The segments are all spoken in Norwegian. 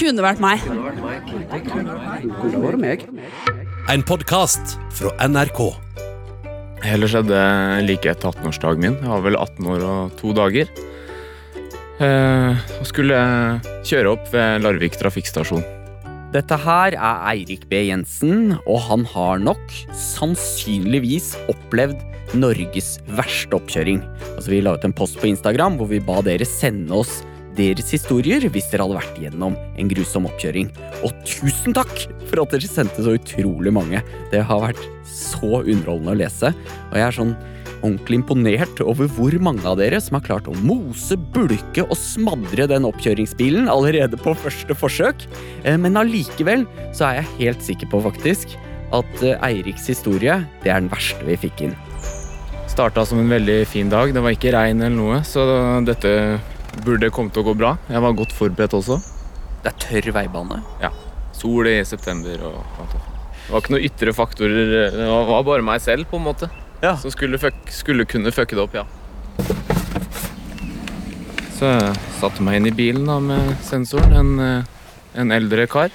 kunne vært meg. Kunne vært meg. En podkast fra NRK. Heller skjedde like etter 18-årsdagen min. Jeg var vel 18 år og to dager. Eh, og skulle kjøre opp ved Larvik trafikkstasjon. Dette her er Eirik B. Jensen, og han har nok sannsynligvis opplevd Norges verste oppkjøring. Altså, vi la ut en post på Instagram hvor vi ba dere sende oss deres historier hvis dere hadde vært gjennom en grusom oppkjøring. Og tusen takk for at dere sendte så utrolig mange. Det har vært så underholdende å lese, og jeg er sånn ordentlig imponert over hvor mange av dere som har klart å mose, bulke og smadre den oppkjøringsbilen allerede på første forsøk. Eh, Men allikevel så er jeg helt sikker på faktisk at eh, Eiriks historie det er den verste vi fikk inn. Starta som en veldig fin dag. Det var ikke regn eller noe, så dette burde komme til å gå bra. Jeg var godt forberedt også. Det er tørr veibane. Ja. Sol i september og alt det. Var ikke noen ytre faktorer. Det var var bare meg selv, på en måte. Ja. Som skulle, fuck, skulle kunne fucke det opp, ja. Så jeg satte meg inn i bilen da med sensoren. En, eh, en eldre kar.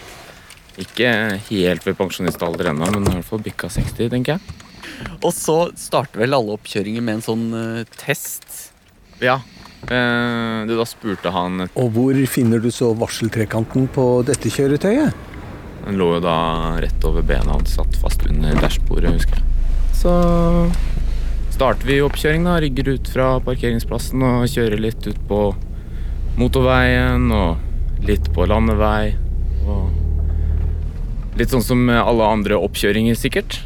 Ikke helt ved pensjonistalder ennå, men i hvert fall bikka 60, tenker jeg. Og så starter vel alle oppkjøringer med en sånn uh, test. Ja. Eh, da spurte han Og hvor finner du så varseltrekanten på dette kjøretøyet? Den lå jo da rett over bena hans, satt fast under dashbordet, husker jeg. Så starter vi oppkjøring, da. Rygger ut fra parkeringsplassen og kjører litt ut på motorveien og litt på landevei. Og litt sånn som alle andre oppkjøringer, sikkert.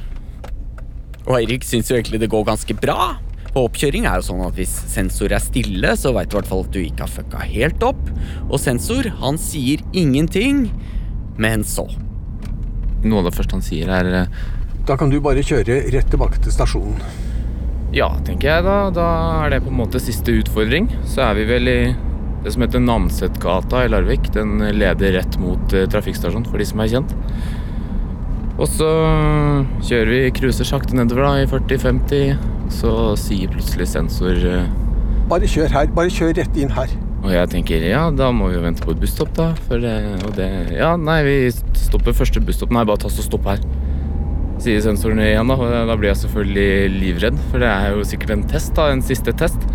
Og Eirik syns jo egentlig det går ganske bra. Og oppkjøring er det sånn at hvis sensor er stille, så veit du i hvert fall at du ikke har fucka helt opp. Og sensor, han sier ingenting. Men så. Noe av det første han sier, er eh, Da kan du bare kjøre rett tilbake til stasjonen. Ja, tenker jeg da. Da er det på en måte siste utfordring. Så er vi vel i det som heter Namsetgata i Larvik. Den leder rett mot eh, trafikkstasjonen, for de som er kjent. Og så kjører vi, cruiser sakte nedover da, i 40-50. Så sier plutselig sensor eh, Bare kjør her. Bare kjør rett inn her. Og jeg tenker ja, da må vi jo vente på et busstopp, da. For det, og det Ja, nei, vi stopper første busstopp. Nei, bare ta så stopp her. Sier sensoren igjen, da. Og da blir jeg selvfølgelig livredd, for det er jo sikkert en test, da. En siste test.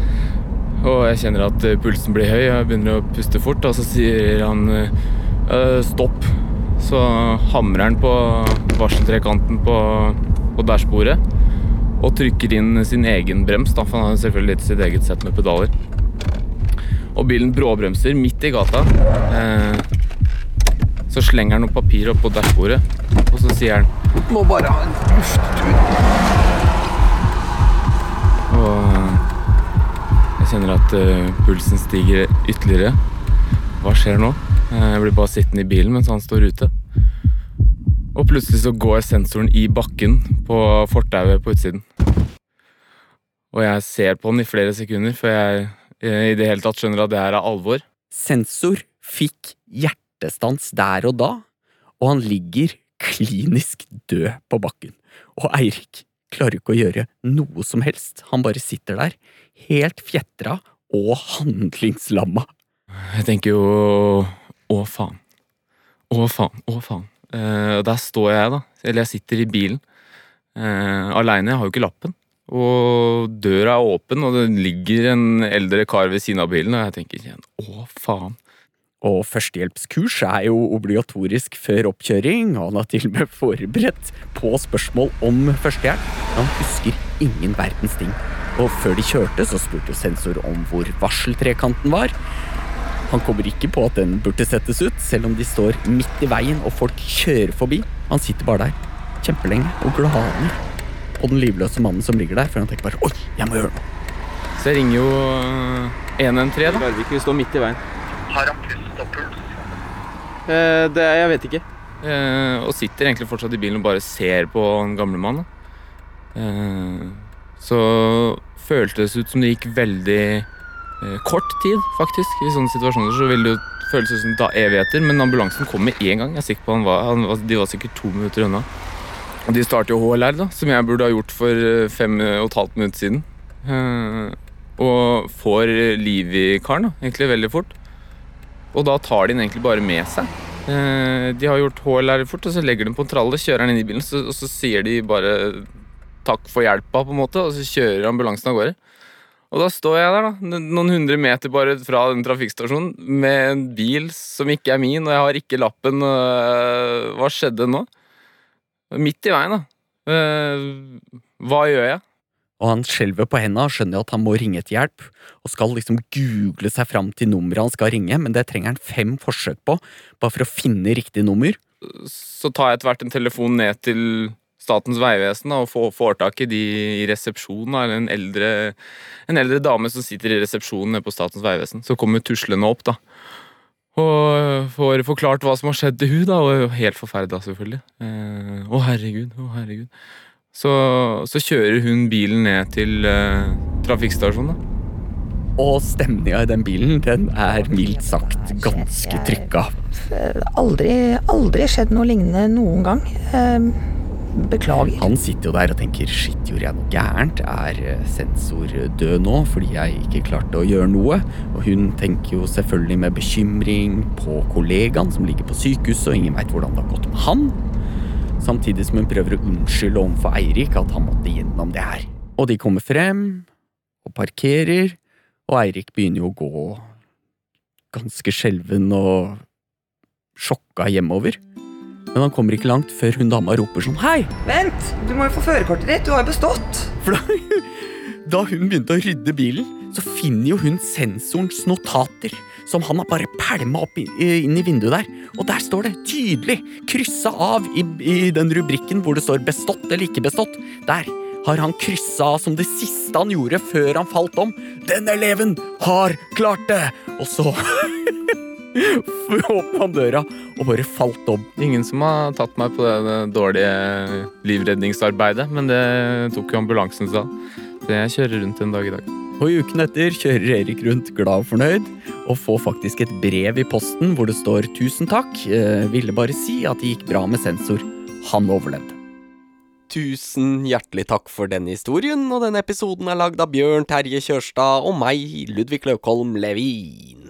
Og jeg kjenner at eh, pulsen blir høy, og jeg begynner å puste fort. Og så sier han eh, stopp. Så hamrer han på varseltrekanten på, på dashbordet og trykker inn sin egen brems, da, for han har selvfølgelig sitt eget sett med pedaler. Og bilen bråbremser midt i gata. Eh, så slenger han noe papir opp på dashbordet, og så sier han Må bare ha en lufttur. Og jeg kjenner at uh, pulsen stiger ytterligere. Hva skjer nå? Eh, jeg blir bare sittende i bilen mens han står ute. Og plutselig så går sensoren i bakken på fortauet på utsiden. Og jeg ser på den i flere sekunder før jeg eh, i det hele tatt skjønner at det her er alvor. Sensor fikk hjertestans der og da, og han ligger klinisk død på bakken. Og Eirik klarer ikke å gjøre noe som helst. Han bare sitter der, helt fjetra og handlingslamma. Jeg tenker jo å faen. Å faen, å faen. Uh, der står jeg, da. Eller jeg sitter i bilen. Uh, Aleine. Jeg har jo ikke lappen. Og døra er åpen, og det ligger en eldre kar ved siden av bilen, og jeg tenker igjen å faen. Og førstehjelpskurs er jo obligatorisk før oppkjøring, og han har til og med forberedt på spørsmål om førstehjelp. Han husker ingen verdens ting. Og før de kjørte, så spurte sensor om hvor varseltrekanten var. Han kommer ikke på at den burde settes ut, selv om de står midt i veien og folk kjører forbi. Han sitter bare der kjempelenge og glaner på den livløse mannen som ligger der, før han tenker bare oi, jeg må gjøre noe. Så jeg ringer jo eh, 113, da. Larvik, vi står midt i veien. Har han pust og puls? Eh, det, jeg vet ikke. Eh, og sitter egentlig fortsatt i bilen og bare ser på den gamle mannen. Eh, så føltes ut som det gikk veldig eh, kort tid, faktisk. I sånne situasjoner så vil det jo føles ut som da evigheter, men ambulansen kom med én gang. Jeg er sikker på han var, han De var sikkert to minutter unna. Og de starter jo HLR, da, som jeg burde ha gjort for eh, fem og et halvt minutt siden. Eh, og får liv i karen, da, egentlig veldig fort. Og da tar de den egentlig bare med seg. Eh, de har gjort HLR fort, og så legger de på en tralle, kjører den inn i bilen, så, og så sier de bare takk for hjelpa, på en måte, og så kjører ambulansen av gårde. Og da står jeg der, da, noen hundre meter bare fra den trafikkstasjonen, med en bil som ikke er min, og jeg har ikke lappen. øh, hva skjedde nå? Midt i veien, da. Eh, hva gjør jeg? Og han skjelver på henda og skjønner at han må ringe etter hjelp, og skal liksom google seg fram til nummeret han skal ringe, men det trenger han fem forsøk på, bare for å finne riktig nummer. Så tar jeg etter hvert en telefon ned til Statens vegvesen og får, får tak i de i resepsjonen. Eller en eldre, en eldre dame som sitter i resepsjonen nede på Statens vegvesen. Så kommer tuslende opp, da. Og får forklart hva som har skjedd til hun da, og helt forferda, selvfølgelig. Eh, å, herregud, å, herregud. Så, så kjører hun bilen ned til eh, trafikkstasjonen, da. Og stemninga i den bilen, den er mildt sagt ganske trykka. Aldri, aldri skjedd noe lignende noen gang. Beklager. Han sitter jo der og tenker shit, gjorde jeg noe gærent? Er eh, sensor død nå fordi jeg ikke klarte å gjøre noe? Og hun tenker jo selvfølgelig med bekymring på kollegaen som ligger på sykehuset, og ingen veit hvordan det har gått med han. Samtidig som hun prøver å unnskylde overfor Eirik at han måtte gjennom det her. Og de kommer frem og parkerer, og Eirik begynner jo å gå ganske skjelven og sjokka hjemover. Men han kommer ikke langt før hun dama roper sånn hei! Vent! Du må jo få førerkortet ditt. Du har jo bestått. For da, da hun begynte å rydde bilen, så finner jo hun sensorens notater, som han har bare pælma opp inn i vinduet der. Og der står det tydelig, kryssa av i, i den rubrikken hvor det står 'bestått' eller 'ikke bestått'. Der har han kryssa av som det siste han gjorde før han falt om. 'Den eleven har klart det!' Og så åpna han døra og bare falt om. Ingen som har tatt meg på det, dårlige livredningsarbeidet, men det tok jo ambulansen seg av. Så jeg kjører rundt en dag i dag. Og i uken etter kjører Erik rundt glad og fornøyd, og får faktisk et brev i posten hvor det står 'tusen takk', eh, ville bare si at det gikk bra med sensor. Han overlevde. Tusen hjertelig takk for den historien, og denne episoden er lagd av Bjørn Terje Kjørstad og meg, Ludvig Løkholm Levin.